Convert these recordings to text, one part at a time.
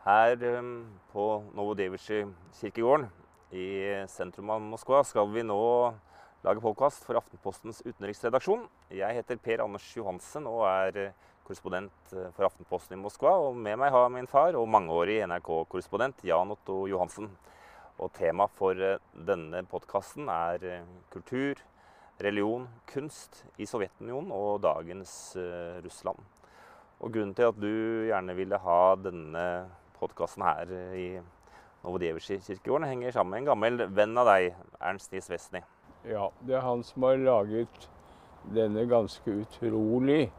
Her eh, på Novodevitsjy kirkegården i sentrum av Moskva skal vi nå lage podkast for Aftenpostens utenriksredaksjon. Jeg heter Per Anders Johansen og er eh, korrespondent eh, for Aftenposten i Moskva. Og med meg har min far og mangeårig NRK-korrespondent Jan Otto Johansen. Og tema for denne podkasten er kultur, religion, kunst i Sovjetunionen og dagens Russland. Og grunnen til at du gjerne ville ha denne podkasten her i Novodevitsjij-kirkegården, henger sammen med en gammel venn av deg, Ernst Nis Wesny. Ja, det er han som har laget denne ganske utrolig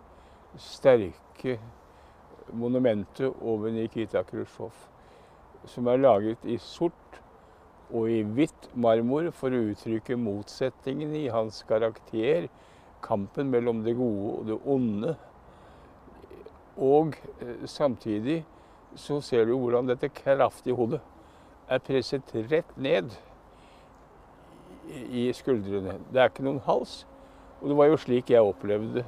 sterke monumentet over Nikita Khrusjtsjov. Som er laget i sort og i hvitt marmor for å uttrykke motsetningen i hans karakter. Kampen mellom det gode og det onde. Og eh, samtidig så ser du hvordan dette kraftige hodet er presset rett ned i skuldrene. Det er ikke noen hals. Og det var jo slik jeg opplevde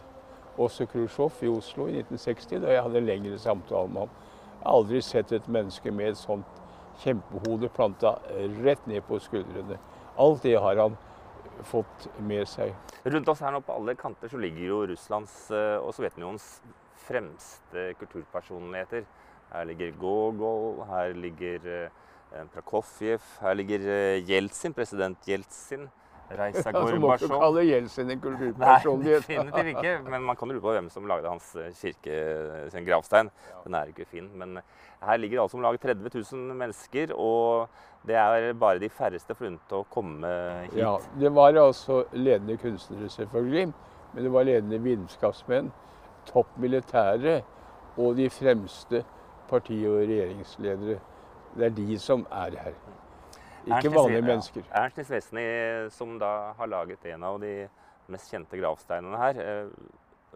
også Khrusjtsjov i Oslo i 1960, da jeg hadde en lengre samtale med ham. Jeg har aldri sett et menneske med et sånt kjempehode planta rett ned på skuldrene. Alt det har han fått med seg. Rundt oss her nå på alle kanter så ligger jo Russlands eh, og Sovjetunionens fremste kulturpersonligheter. Her ligger Gogol, her ligger eh, Prokofjev, her ligger eh, Jeltsin, president Jeltsin. Reisa Altså, må kaller kalle Jeltsin en Nei, kulturpersonlighet. definitivt ikke. Men man kan lure på hvem som lagde hans eh, kirke, sin gravstein. Den er ikke fin. Men her ligger altså om lag 30 000 mennesker, og det er bare de færreste forunt å komme hit. Ja, det var altså ledende kunstnere, selvfølgelig. Men det var ledende vitenskapsmenn, topp militære og de fremste parti- og regjeringsledere. Det er de som er her. Ikke Ernst vanlige mennesker. Ja. Ernst Nies Vesny, som da har laget en av de mest kjente gravsteinene her, eh,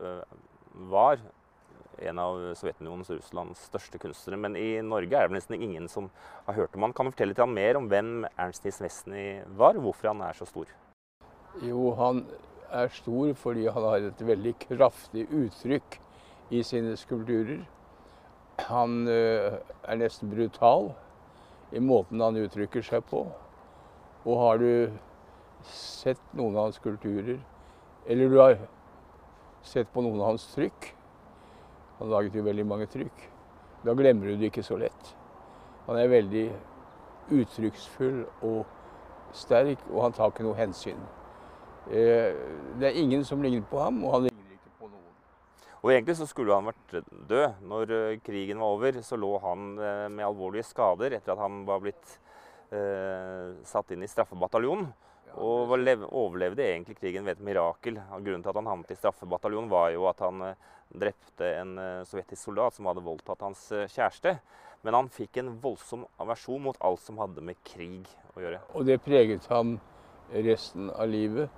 eh, var en av Sovjetunionens og Russlands største kunstnere. Men i Norge er det nesten ingen som har hørt om han. Kan du fortelle litt mer om hvem Ernst Nies Vesny var, og hvorfor han er så stor? Jo, han er stor fordi han har et veldig kraftig uttrykk i sine skulpturer. Han ø, er nesten brutal i måten han uttrykker seg på. Og har du sett noen av hans skulpturer, eller du har sett på noen av hans trykk Han laget jo veldig mange trykk. Da glemmer du det ikke så lett. Han er veldig uttrykksfull og sterk, og han tar ikke noe hensyn. Eh, Det er ingen som ligner på ham, og han ligner ikke på noen. Og egentlig så skulle han vært død. Når eh, krigen var over, så lå han eh, med alvorlige skader etter at han var blitt eh, satt inn i straffebataljonen. Og overlevde egentlig krigen ved et mirakel. Grunnen til at han havnet i straffebataljonen, var jo at han eh, drepte en sovjetisk soldat som hadde voldtatt hans kjæreste. Men han fikk en voldsom aversjon mot alt som hadde med krig å gjøre. Og det preget ham resten av livet.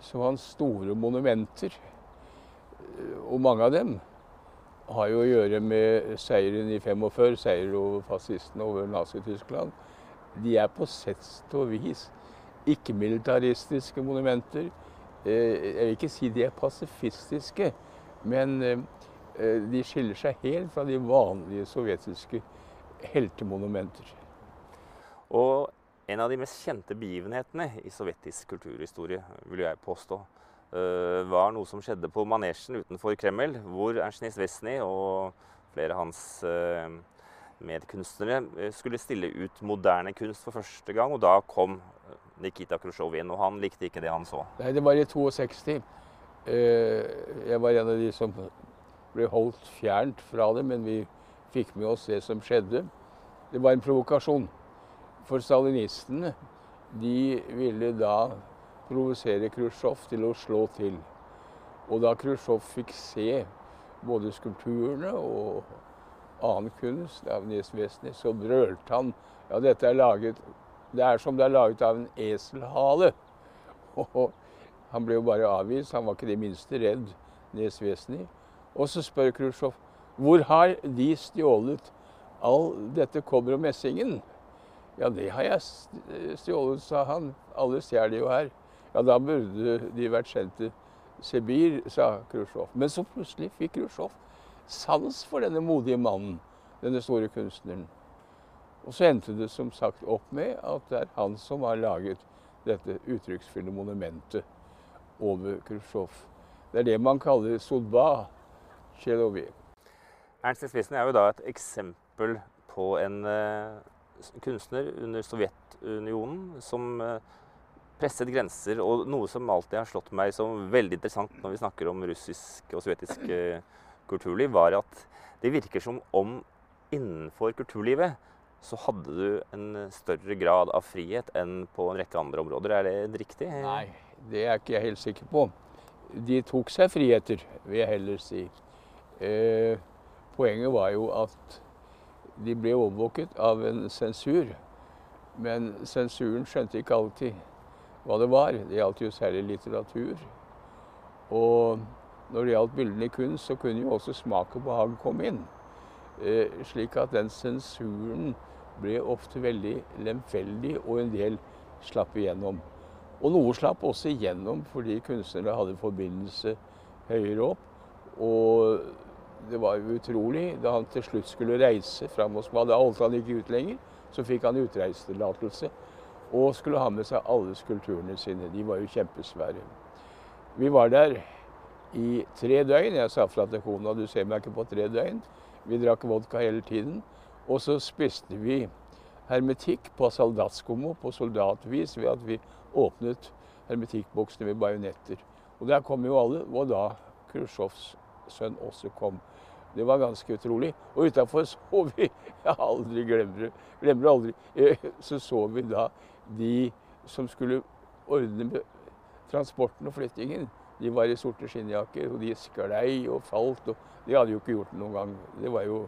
Så hans store monumenter, og mange av dem, har jo å gjøre med seieren i 45, seier over fascistene over Nazi-Tyskland. De er på sett og vis ikke-militaristiske monumenter. Eh, Jeg vil ikke si de er pasifistiske, men eh, eh, de skiller seg helt fra de vanlige sovjetiske heltemonumenter. Og en av de mest kjente begivenhetene i sovjetisk kulturhistorie, vil jeg påstå, var noe som skjedde på manesjen utenfor Kreml, hvor Ernst Wesny og flere av hans eh, medkunstnere eh, skulle stille ut moderne kunst for første gang, og da kom eh, Nikita Khrusjtsjov inn, og han likte ikke det han så. Nei, det var i 62. Eh, Jeg var en av de som ble holdt fjernt fra det, men vi fikk med oss det som skjedde. Det var en provokasjon. For stalinistene, de ville da provosere Khrusjtsjov til å slå til. Og da Khrusjtsjov fikk se både skulpturene og annen kunst av Nes Vesny, så brølte han ja, dette er laget Det er som det er laget av en eselhale. Og han ble jo bare avvist. Han var ikke det minste redd Nes Vesny. Og så spør Khrusjtsjov hvor har de stjålet all dette kobber og messingen? Ja, det har jeg stjålet, sa han. Alle stjeler jo her. Ja, da burde de vært sendt til Sibir, sa Khrusjtsjov. Men så plutselig fikk Khrusjtsjov sans for denne modige mannen, denne store kunstneren. Og så endte det som sagt opp med at det er han som har laget dette uttrykksfulle monumentet over Khrusjtsjov. Det er det man kaller Sodba Cheloviek. Ernst Esvisen er jo da et eksempel på en uh, kunstner under Sovjetunionen som uh, presset grenser. Og noe som alltid har slått meg som veldig interessant når vi snakker om russisk og sovjetisk uh, kulturliv, var at det virker som om innenfor kulturlivet så hadde du en større grad av frihet enn på en rekke andre områder. Er det riktig? Nei, det er ikke jeg helt sikker på. De tok seg friheter, vil jeg heller si. Eh, poenget var jo at de ble overvåket av en sensur. Men sensuren skjønte ikke alltid hva det var. Det gjaldt jo særlig litteratur. Og når det gjaldt bildene i kunst, så kunne jo også smak og behag komme inn. Eh, slik at den sensuren ble ofte veldig lemfeldig, og en del slapp igjennom. Og noe slapp også igjennom fordi kunstnere hadde forbindelse høyere opp. Og det var jo utrolig. Da han til slutt skulle reise fra Moskva, da holdt han ikke ut lenger, så fikk han utreisetillatelse. Og skulle ha med seg alle skulpturene sine. De var jo kjempesvære. Vi var der i tre døgn. Jeg sa fra til kona du ser meg ikke på tre døgn. Vi drakk vodka hele tiden. Og så spiste vi hermetikk på soldatskomo på soldatvis ved at vi åpnet hermetikkboksene med bajonetter. Og der kom jo alle, og da Khrusjtsjovs sønn også kom. Det var ganske utrolig. Og utafor så vi Jeg aldri glemmer, glemmer aldri. Eh, så så vi da de som skulle ordne transporten og flyttingen. De var i sorte skinnjakker, og de sklei og falt. og De hadde jo ikke gjort det noen gang. Det var jo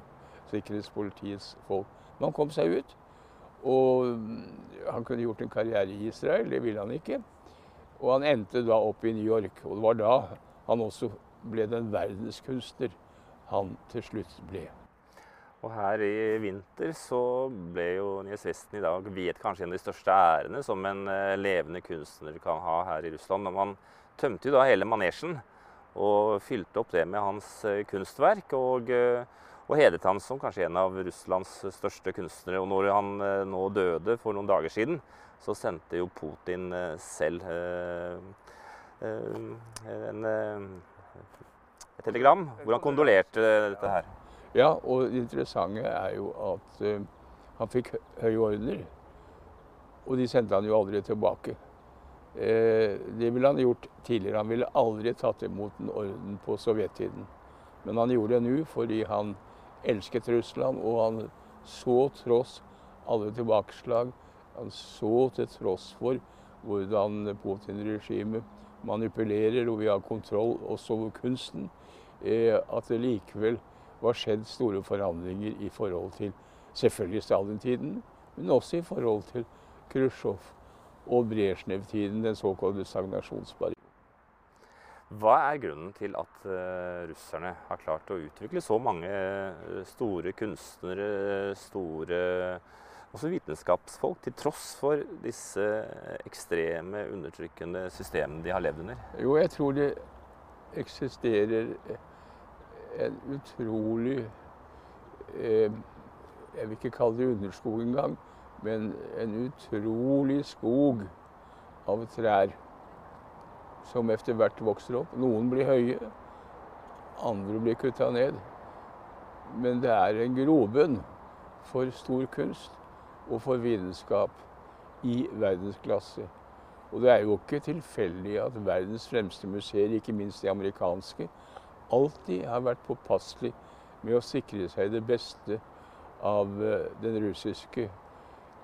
sikkerhetspolitiets folk. Men han kom seg ut. Og han kunne gjort en karriere i Israel, det ville han ikke. Og han endte da opp i New York. Og det var da han også ble den verdenskunstner han til slutt ble. Og her i vinter så ble jo Nies i dag viet kanskje en av de største ærene som en eh, levende kunstner kan ha her i Russland. Man tømte jo da hele manesjen og fylte opp det med hans eh, kunstverk. og uh, og hedret han som kanskje en av Russlands største kunstnere. Og når han eh, nå døde for noen dager siden, så sendte jo Putin eh, selv eh, en, et telegram hvor han kondolerte dette her. Ja, og det interessante er jo at uh, han fikk høye ordner. Og de sendte han jo aldri tilbake. Uh, det ville han gjort tidligere. Han ville aldri tatt imot en orden på sovjettiden. Men han gjorde det nå fordi han elsket Russland, og han så tross alle tilbakeslag, han så til tross for hvordan Putin-regimet manipulerer og vi har kontroll også over kunsten, eh, at det likevel var skjedd store forandringer i forhold til selvfølgelig Stalin-tiden, men også i forhold til Khrusjtsjov og Brezjnev-tiden, den såkalte stagnasjonsperioden. Hva er grunnen til at uh, russerne har klart å utvikle så mange uh, store kunstnere, store også vitenskapsfolk, til tross for disse ekstreme, undertrykkende systemene de har levd under? Jo, jeg tror det eksisterer en utrolig eh, Jeg vil ikke kalle det underskog engang, men en utrolig skog av trær som etter hvert vokser opp. Noen blir høye, andre blir kutta ned. Men det er en grobunn for stor kunst og for vitenskap i verdensklasse. Og det er jo ikke tilfeldig at verdens fremste museer, ikke minst de amerikanske, alltid har vært påpasselig med å sikre seg det beste av eh, den russiske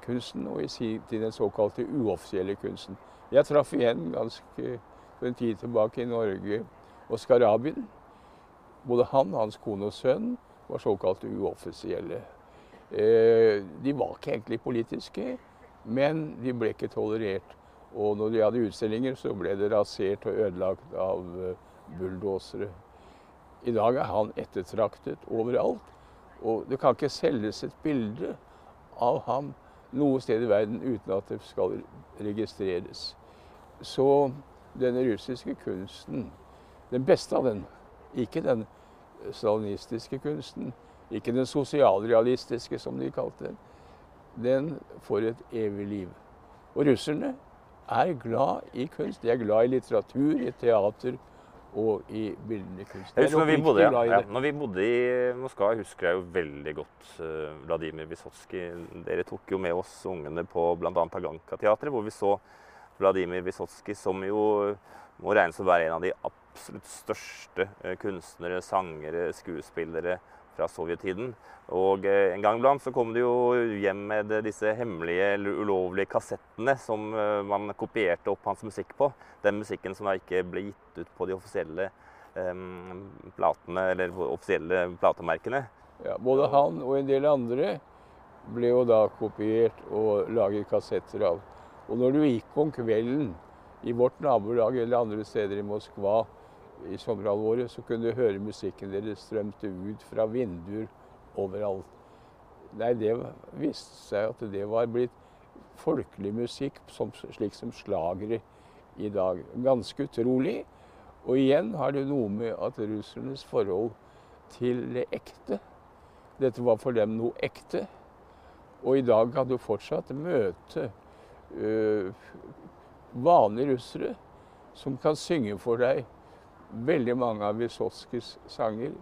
kunsten, og i sin tid den såkalte uoffisielle kunsten. Jeg traff igjen ganske for en tid tilbake i Norge og Abin. Både han, hans kone og sønn var såkalte uoffisielle. Eh, de var ikke egentlig politiske, men de ble ikke tolerert. Og når de hadde utstillinger, så ble det rasert og ødelagt av eh, bulldosere. I dag er han ettertraktet overalt. Og det kan ikke selges et bilde av ham noe sted i verden uten at det skal registreres. Så denne russiske kunsten, den beste av den, ikke den stalinistiske kunsten, ikke den sosialrealistiske, som de kalte den, den får et evig liv. Og russerne er glad i kunst. De er glad i litteratur, i teater og i bildende kunst. Jeg husker når vi, bodde, ja, ja, når vi bodde i Moskva, husker jeg jo veldig godt uh, Vladimir Wisotskij. Dere tok jo med oss ungene på bl.a. Taganka-teatret, hvor vi så Vladimir Wisotskij, som jo må regnes å være en av de absolutt største uh, kunstnere, sangere, skuespillere fra sovjettiden. Og eh, en gang iblant så kom det jo hjem med disse hemmelige eller ulovlige kassettene som eh, man kopierte opp hans musikk på. Den musikken som da ikke ble gitt ut på de offisielle um, platene, eller offisielle platemerkene. Ja, både han og en del andre ble jo da kopiert og laget kassetter av. Og når du gikk om kvelden i vårt nabolag eller andre steder i Moskva i sommerhalvåret, så kunne du høre musikken deres strømte ut fra vinduer overalt. Nei, det viste seg at det var blitt folkelig musikk, som, slik som slagere i dag. Ganske utrolig. Og igjen har det noe med at russernes forhold til det ekte Dette var for dem noe ekte. Og i dag kan du fortsatt møte øh, vanlige russere som kan synge for deg veldig mange av Wysotskijs sanger.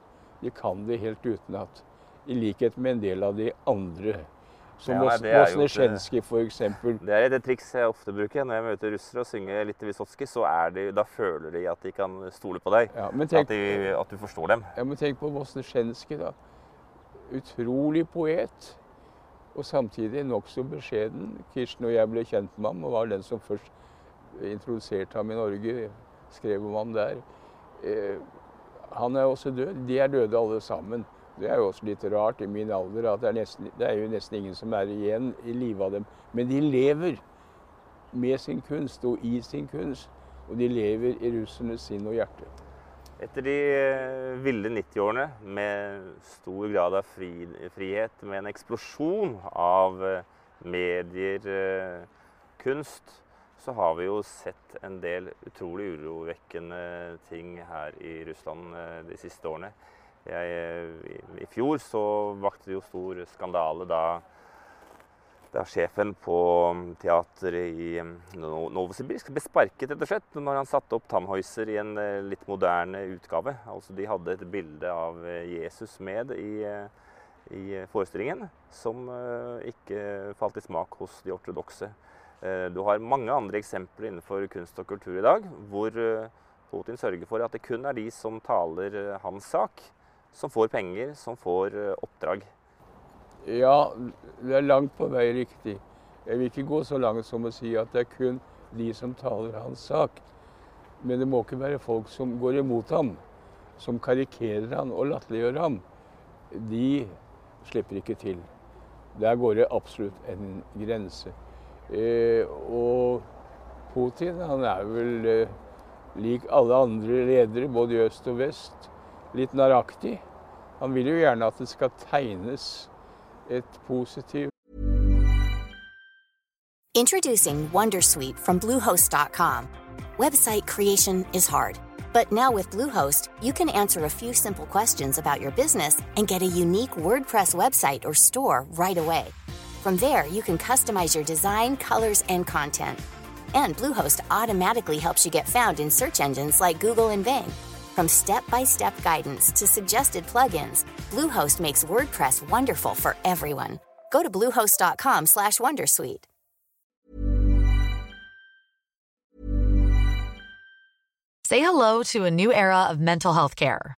De kan det helt utenat i likhet med en del av de andre. Som ja, Vosnesjenskij f.eks. Det er et triks jeg ofte bruker når jeg møter russere og synger litt Wysotskij. Så de, da føler de at de kan stole på deg. Ja, tenk, at, de, at, du forstår dem. Ja, Men tenk på Vosnesjenskij, da. Utrolig poet. Og samtidig nokså beskjeden. Kirsten og jeg ble kjent med ham og var den som først introduserte ham i Norge. Skrev om ham der. Eh, han er også død. De er døde alle sammen. Det er jo også litt rart i min alder at det er, nesten, det er jo nesten ingen som er igjen i live av dem. Men de lever med sin kunst og i sin kunst. Og de lever i russernes sinn og hjerte. Etter de eh, ville 90-årene med stor grad av fri, frihet, med en eksplosjon av eh, medier, kunst, så har vi jo sett en del utrolig urovekkende ting her i Russland de siste årene. Jeg, i, I fjor så vakte det jo stor skandale da, da sjefen på teateret i Novosibirsk ble sparket rett og slett når han satte opp Tannhäuser i en eh, litt moderne utgave. Altså De hadde et bilde av eh, Jesus med i, eh, i forestillingen, som ikke falt i smak hos de ortodokse. Du har mange andre eksempler innenfor kunst og kultur i dag hvor Putin sørger for at det kun er de som taler hans sak, som får penger, som får eh, oppdrag. Ja, det er langt på vei riktig. Jeg vil ikke gå så langt som å si at det er kun de som taler hans sak. Men det må ikke være folk som går imot ham, som karikerer ham og latterliggjør ham. De slipper ikke til. Der går det absolutt en grense. Eh, og Putin han er vel eh, lik alle andre ledere, både i øst og vest, litt naraktig. Han vil jo gjerne at det skal tegnes et positivt Introducing Wondersuite from Bluehost.com. Website creation is hard, but now with Bluehost, you can answer a few simple questions about your business and get a unique WordPress website or store right away. From there, you can customize your design, colors, and content. And Bluehost automatically helps you get found in search engines like Google and Bing. From step-by-step guidance to suggested plugins, Bluehost makes WordPress wonderful for everyone. Go to bluehost.com/wondersuite. Say hello to a new era of mental health care.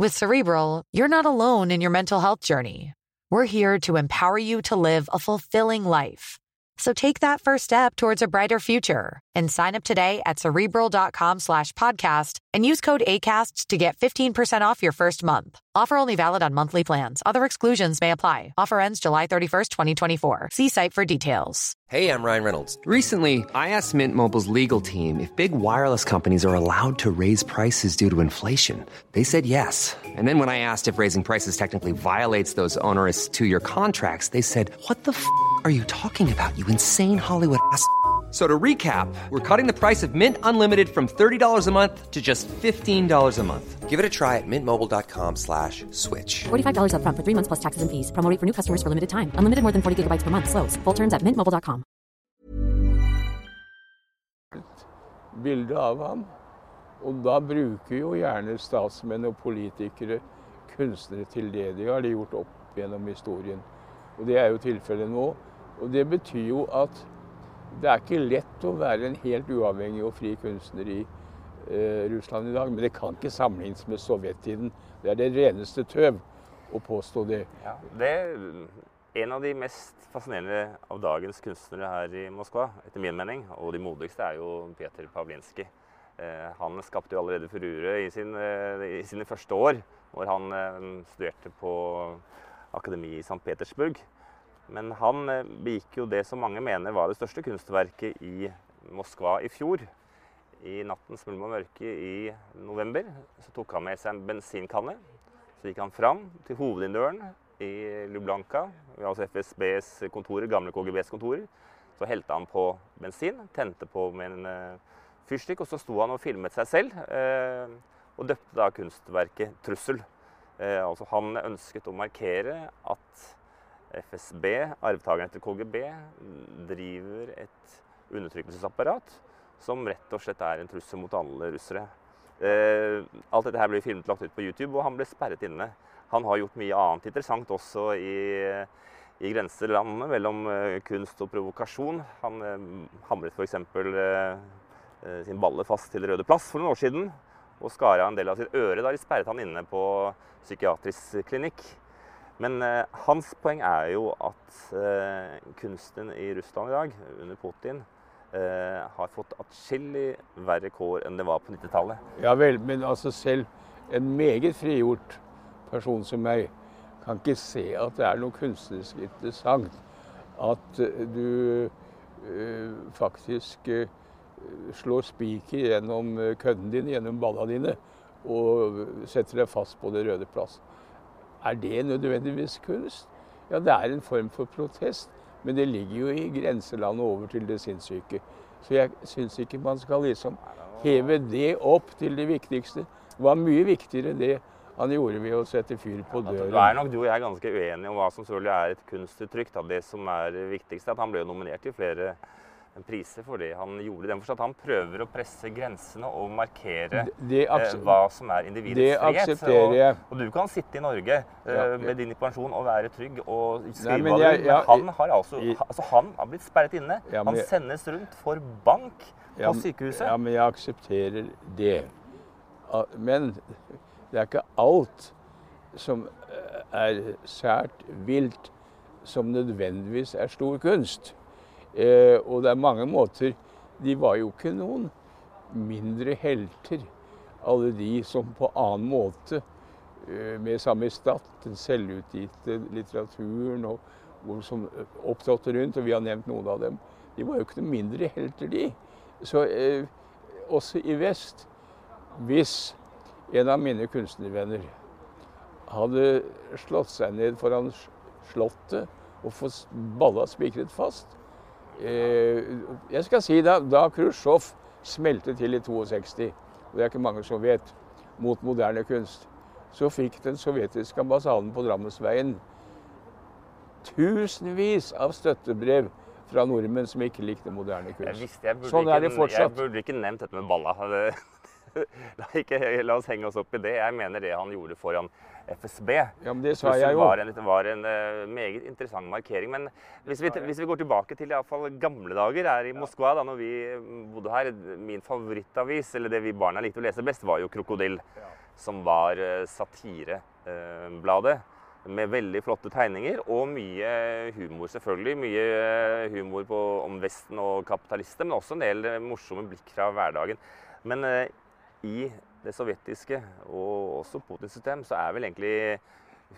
With Cerebral, you're not alone in your mental health journey. We're here to empower you to live a fulfilling life. So take that first step towards a brighter future and sign up today at cerebral.com slash podcast and use code ACasts to get 15% off your first month. Offer only valid on monthly plans. Other exclusions may apply. Offer ends July 31st, 2024. See site for details. Hey, I'm Ryan Reynolds. Recently, I asked Mint Mobile's legal team if big wireless companies are allowed to raise prices due to inflation. They said yes. And then when I asked if raising prices technically violates those onerous two year contracts, they said, What the f are you talking about, you insane Hollywood ass? F- So to recap, we're cutting the price of Mint Unlimited from $30 a month to just $15 a month. Give it a try at mintmobile.com slash switch. $45 upfront for three months plus taxes and fees. Promo rate for new customers for limited time. Unlimited more than 40 gigabytes per month. Slows. Full terms at mintmobile.com. bilde av ham. Og da bruker jo gjerne statsmenn og politikere kunstnere til det. Det har de gjort opp gjennom historien. Og det er jo tilfellet nå. Og det betyr jo at det er ikke lett å være en helt uavhengig og fri kunstner i eh, Russland i dag. Men det kan ikke sammenlignes med sovjettiden. Det er det reneste tøv å påstå det. Ja, det er en av de mest fascinerende av dagens kunstnere her i Moskva, etter min mening. Og de modigste er jo Peter Pavlinskij. Eh, han skapte jo allerede furure i, sin, eh, i sine første år, hvor han eh, studerte på Akademi i St. Petersburg. Men han eh, begikk jo det som mange mener var det største kunstverket i Moskva i fjor. I nattens mulm og mørke i november så tok han med seg en bensinkanne. Så gikk han fram til hovedinndøren i Lublanka, altså FSBs kontorer, gamle KGBs kontorer. Så helte han på bensin, tente på med en uh, fyrstikk, og så sto han og filmet seg selv. eh, og døpte da kunstverket 'Trussel'. Eh, altså han ønsket å markere at FSB, arvtakeren etter KGB, driver et undertrykkelsesapparat som rett og slett er en trussel mot alle russere. Eh, alt dette her ble filmet og lagt ut på YouTube, og han ble sperret inne. Han har gjort mye annet interessant også i, i grenselandene mellom eh, kunst og provokasjon. Han eh, hamret f.eks. Eh, sin balle fast til Røde Plass for noen år siden og skar av en del av sitt øre da de sperret han inne på psykiatrisk klinikk. Men eh, hans poeng er jo at eh, kunsten i Russland i dag, under Putin, eh, har fått atskillig verre kår enn det var på 90-tallet. Ja vel, men altså selv en meget frigjort person som meg kan ikke se at det er noe kunstnerisk interessant at du eh, faktisk eh, slår spiker gjennom kødden din, gjennom balla dine, og setter deg fast på Det røde plass. Er det nødvendigvis kunst? Ja, det er en form for protest, men det ligger jo i grenselandet over til det sinnssyke. Så jeg syns ikke man skal liksom heve det opp til det viktigste. Det var mye viktigere det han gjorde ved å sette fyr på At døren. da er nok du og jeg ganske uenige om hva som selvfølgelig er et kunstuttrykk. Da. Det som er viktigst, er at han ble nominert til flere priser for det han gjorde. Den forstand at han prøver å presse grensene og markere Det eh, hva som er individets det frihet. aksepterer jeg. Og, og du kan sitte i Norge eh, Ja, med din pensjon og være trygg og skrive hva du jeg- vil. Men han har altså i- altså han har blitt sperret inne. Ja, men han sendes rundt for bank på Ja, sykehuset. Ja, men jeg aksepterer det. Ah, Men det er ikke alt som eh, er sært vilt som nødvendigvis er stor kunst. Eh, og det er mange måter De var jo ikke noen mindre helter, alle de som på annen måte eh, med stat, den selvutgitte litteraturen, og og som opptrådte rundt, og vi har nevnt noen av dem, de var jo ikke noe mindre helter, de. Så eh, også i vest, hvis en av mine kunstnervenner hadde slått seg ned foran Slottet og fått balla spikret fast eh, Jeg skal si da, da Khrusjtsjov smelte til i 62, og det er ikke mange som vet, mot moderne kunst, så fikk den sovjetiske ambassaden på Drammensveien tusenvis av støttebrev fra nordmenn som ikke likte moderne Jeg kunst. jeg burde, Sånn er det fortsatt. jeg burde ikke nevnt dette med balla. La, ikke, la oss henge oss opp i det. Jeg mener det han gjorde foran FSB. Ja, men det sa jeg jo. var en, det var en uh, meget interessant markering. Men hvis vi, hvis vi går tilbake til fall gamle dager her i Moskva, da når vi bodde her Min favorittavis, eller det vi barna likte å lese best, var jo Krokodil. Som var uh, satirebladet. med veldig flotte tegninger og mye humor, selvfølgelig. Mye eh, humor på, om Vesten og kapitalister, men også en del eh, morsomme blikk fra hverdagen. Men eh, i det sovjetiske og også Putins system, så er vel egentlig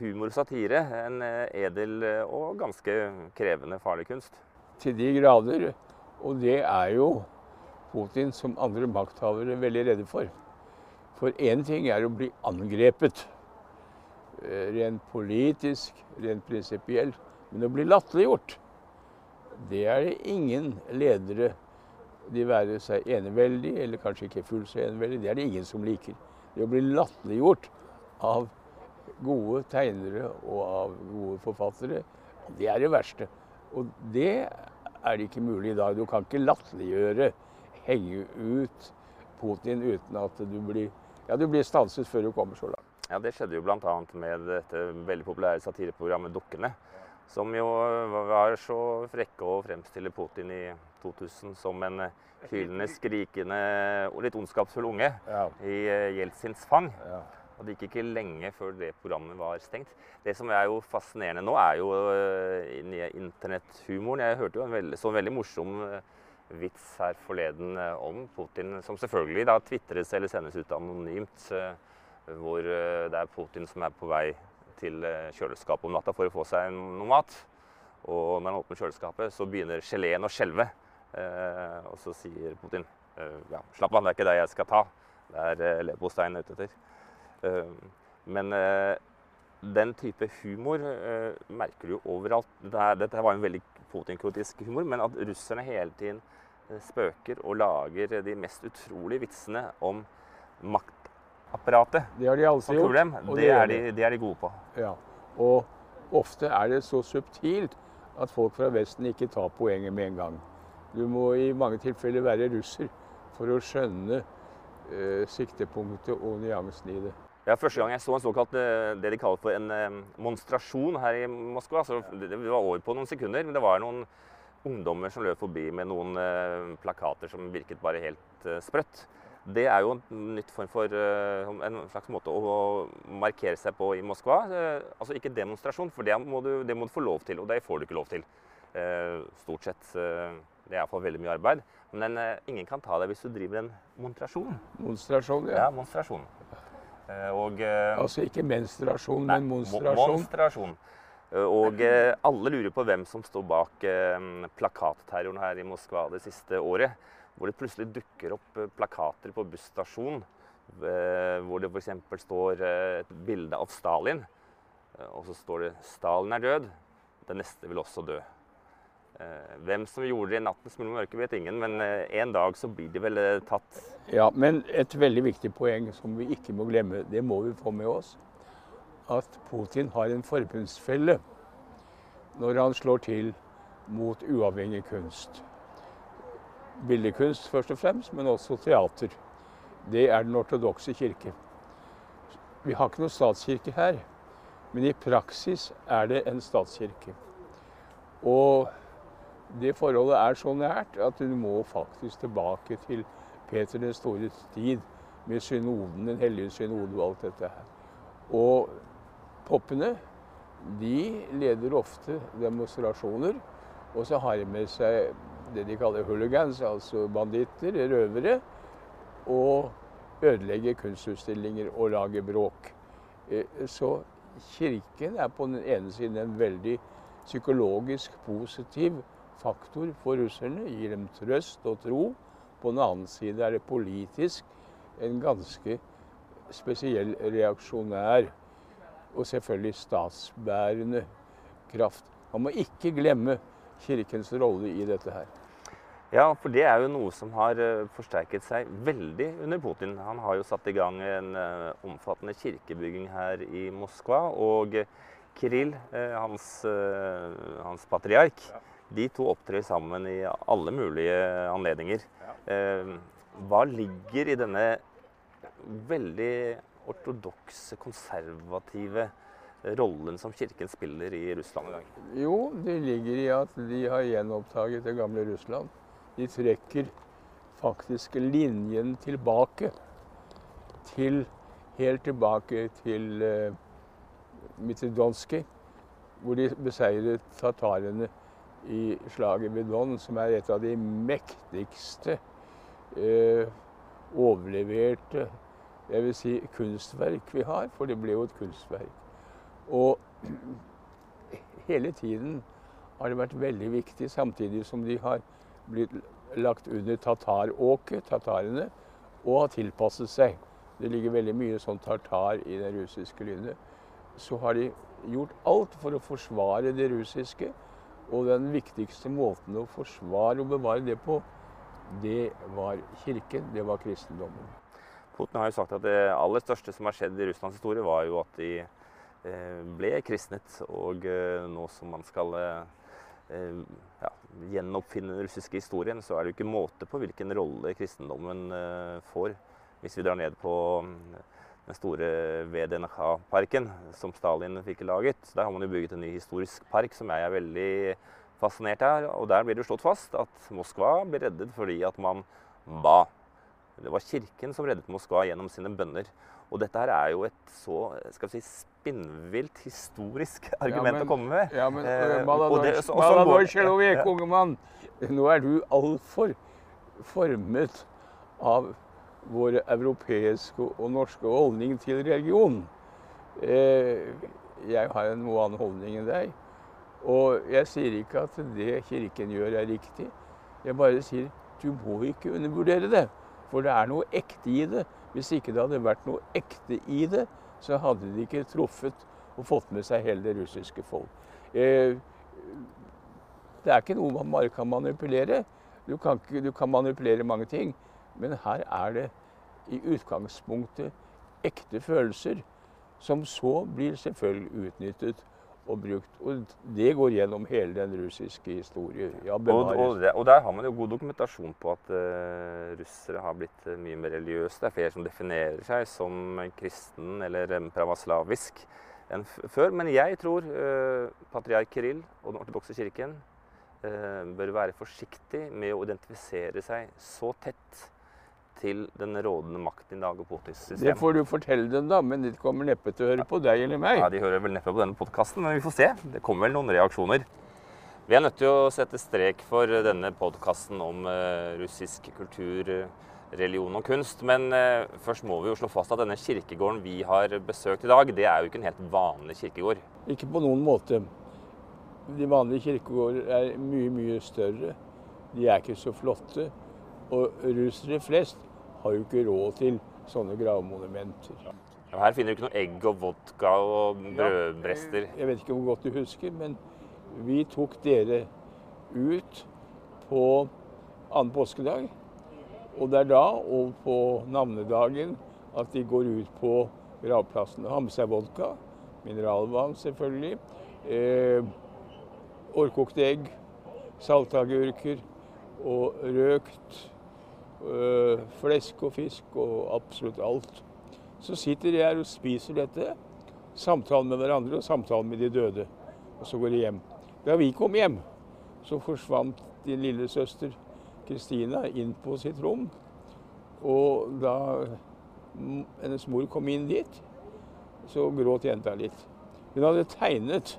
humor og satire en eh, edel eh, og ganske krevende, farlig kunst. Til de grader. Og det er jo Putin som andre makthavere veldig redde for. For én ting er å bli angrepet. eh, Rent politisk, rent prinsipielt. Men å bli latterliggjort, det er det ingen ledere de være seg eneveldig, eller kanskje ikke fullt så eneveldig, det er det ingen som liker. Det å bli latterliggjort av gode tegnere og av gode forfattere, det er det verste. Og det er det ikke mulig i dag. Du kan ikke latterliggjøre, henge ut Putin uten at du blir, ja, du blir stanset før du kommer så langt. Ja, Det skjedde jo bl.a. med dette veldig populære satireprogrammet Dukkene. Som jo var så frekke å fremstille Putin i 2000 som en hylende, skrikende og litt ondskapsfull unge Ja. i eh, Jeltsins fang. Ja. Og det gikk ikke lenge før det programmet var stengt. Det som er jo fascinerende nå, er jo eh, internetthumoren. Jeg hørte jo en veldig, så en veldig morsom eh, vits her forleden eh, om Putin, som selvfølgelig da tvitres eller sendes ut anonymt. eh, Hvor eh, det er Putin som er på vei til eh, kjøleskapet om natta for å få seg noe mat. Og når han åpner kjøleskapet, så begynner geleen å skjelve. Eh, og så sier Putin eh, ja, slapp av, det er ikke det jeg skal ta. Det er eh, leverposteien er ute etter. Eh, men den type humor merker du overalt. Dette, dette var en veldig Putin-kritisk humor, men at russerne hele tiden spøker og lager de mest utrolige vitsene om maktapparatet Det har de alltid gjort. problem, og det gjør er, de, det er de gode på. Ja. Og ofte er det så subtilt at folk fra Vesten ikke tar poenget med en gang. Du må i mange tilfeller være russer for å skjønne eh, siktepunktet og nyansen i det. Ja, Første gang jeg så en såkalt eh, det de kaller for en eh, monstrasjon her i Moskva så det, det var over på noen sekunder, men det var noen ungdommer som løp forbi med noen eh, plakater som virket bare helt sprøtt. Det er jo en nytt form for eh, en slags måte å, markere seg på i Moskva. Eh, altså ikke demonstrasjon, for det må, du, det må du få lov til, og det får du ikke lov til. Eh, stort sett. Det er iallfall veldig mye arbeid. Men ingen kan ta deg hvis du driver en monstrasjon. Monstrasjon, Ja, ja. monstrasjon. Og Altså ikke menstruasjon, Nei, men monstrasjon. monstrasjon. Og alle lurer på hvem som står bak plakatterroren her i Moskva det siste året. Hvor det plutselig dukker opp eh, plakater på busstasjon eh, hvor det f.eks. står eh, et bilde av Stalin. Og så står det 'Stalin er død. Den neste vil også dø'. Hvem som gjorde det i nattens mulm mørke, vet ingen, men en dag så blir de vel tatt. Ja, men et veldig viktig poeng som vi ikke må glemme, det må vi få med oss, at Putin har en forbundsfelle når han slår til mot uavhengig kunst. Billedkunst først og fremst, men også teater. Det er den ortodokse kirke. Vi har ikke noe statskirke her, men i praksis er det en statskirke. Og det forholdet er så nært at du må faktisk tilbake til Peter den stores tid med synoden, den hellige synode og alt dette her. Og poppene, de leder ofte demonstrasjoner, og så har de med seg det de kaller hooligans, altså banditter, røvere, og ødelegge kunstutstillinger og lage bråk. Eh, Så kirken er på den ene siden en veldig psykologisk positiv faktor for russerne, gir dem trøst og tro. På den annen side er det politisk en ganske spesiell reaksjonær og selvfølgelig statsbærende kraft. Man må ikke glemme kirkens rolle i dette her. Ja, for det er jo noe som har eh, forsterket seg veldig under Putin. Han har jo satt i gang en eh, omfattende kirkebygging her i Moskva. Og Kirill, eh, hans, hans patriark, de to opptrer sammen i alle mulige anledninger. Ja. Hva ligger i denne veldig ortodokse, konservative rollen som kirken spiller i Russland i dag? Jo, det ligger i at de har gjenopptaget det gamle Russland. De trekker faktisk linjen tilbake til Helt tilbake til uh, Mitidonskij, hvor de beseiret tatarene i slaget ved Don, som er et av de mektigste uh, overleverte jeg vil si, kunstverk vi har, for det ble jo et kunstverk. Og hele tiden har det vært veldig viktig, samtidig som de har blitt lagt under tataråket, tatarene, og har tilpasset seg. Det ligger veldig mye sånn tartar i det russiske lynet. Så har de gjort alt for å forsvare det russiske. Og den viktigste måten å forsvare og bevare det på, det var kirken, det var kristendommen. Putin har jo sagt at det aller største som har skjedd i Russlands historie, var jo at de eh, ble kristnet. Og eh, nå som man skal eh, ja, gjenoppfinne den russiske historien, så er det jo ikke måte på hvilken rolle kristendommen får. Hvis vi drar ned på den store VDNH-parken som Stalin fikk laget. Der har man jo bygget en ny historisk park som jeg er veldig fascinert av. Og der blir det slått fast at Moskva ble reddet fordi at man ba. Det var kirken som reddet Moskva gjennom sine bønner. Og dette her er jo et så skal vi si, spinnvilt historisk argument ja, men, å komme med. Ja, men eh, unge mann. Nå er du altfor formet av vår europeiske og norske holdning til religion. Eh, jeg har en noe annen holdning enn deg. Og jeg sier ikke at det Kirken gjør, er riktig. Jeg bare sier du må ikke undervurdere det. For det er noe ekte i det. Hvis ikke det hadde vært noe ekte i det, så hadde de ikke truffet og fått med seg hele det russiske folk. Eh, det er ikke noe man bare kan manipulere. Du kan, ikke, du kan manipulere mange ting. Men her er det i utgangspunktet ekte følelser, som så blir selvfølgelig utnyttet og brukt. Og det går gjennom hele den russiske historien. Ja, og, og, og, der har man jo god dokumentasjon på at uh, russere har blitt uh, mye mer religiøse. Det er flere som definerer seg som kristen eller pravaslavisk enn før. Men jeg tror uh, patriark Kirill og den ortodokse kirken bør være forsiktig med å identifisere seg så tett til den rådende makten i dag og Putins system. Det får du fortelle dem, da, men de kommer neppe til å høre på deg eller meg. Ja, De hører vel neppe på denne podkasten, men vi får se. Det kommer vel noen reaksjoner. Vi er nødt til å sette strek for denne podkasten om uh, russisk kultur, religion og kunst. Men uh, først må vi jo slå fast at denne kirkegården vi har besøkt i dag, det er jo ikke en helt vanlig kirkegård. Ikke på noen måte. De vanlige kirkegårder er mye, mye større. De er ikke så flotte. Og russere flest har jo ikke råd til sånne gravmonumenter. Her finner du ikke noe egg og vodka og brødbrester. Ja, jeg vet ikke hvor godt du husker, men vi tok dere ut på annen påskedag. Og det er da, og på navnedagen, at de går ut på gravplassen og har med seg vodka. Mineralvann, selvfølgelig. Eh, Årkokte egg, saltagurker og røkt flesk og fisk og absolutt alt. Så sitter de her og spiser dette, Samtalen med hverandre og samtalen med de døde. Og så går de hjem. Da vi kom hjem, så forsvant din lille søster Kristina inn på sitt rom. Og da hennes mor kom inn dit, så gråt jenta litt. Hun hadde tegnet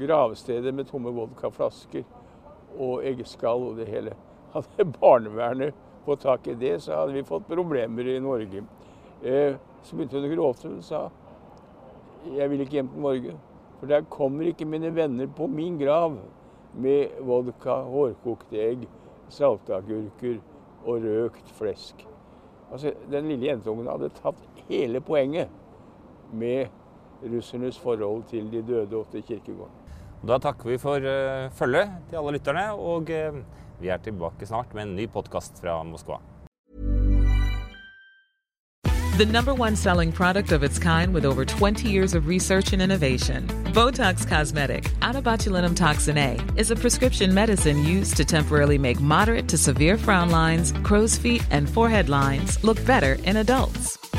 gravstedet med tomme vodkaflasker og eggeskall og det hele. Hadde barnevernet få tak i det, så hadde vi fått problemer i Norge. Eh, så begynte hun å gråte og sa jeg vil ikke hjem til Norge. For der kommer ikke mine venner på min grav med vodka, hårkokte egg, saltagurker og røkt flesk. Altså, Den lille jentungen hadde tatt hele poenget med russernes forhold til de døde til kirkegården. Da takker vi for uh, følget til alle lytterne. og... Uh Vi er tilbake snart med en ny podkast fra Moskva. The number one selling product of its kind with over 20 years of research and innovation. Botox Cosmetic, out toxin A, is a prescription medicine used to temporarily make moderate to severe frown lines, crow's feet, and forehead lines look better in adults.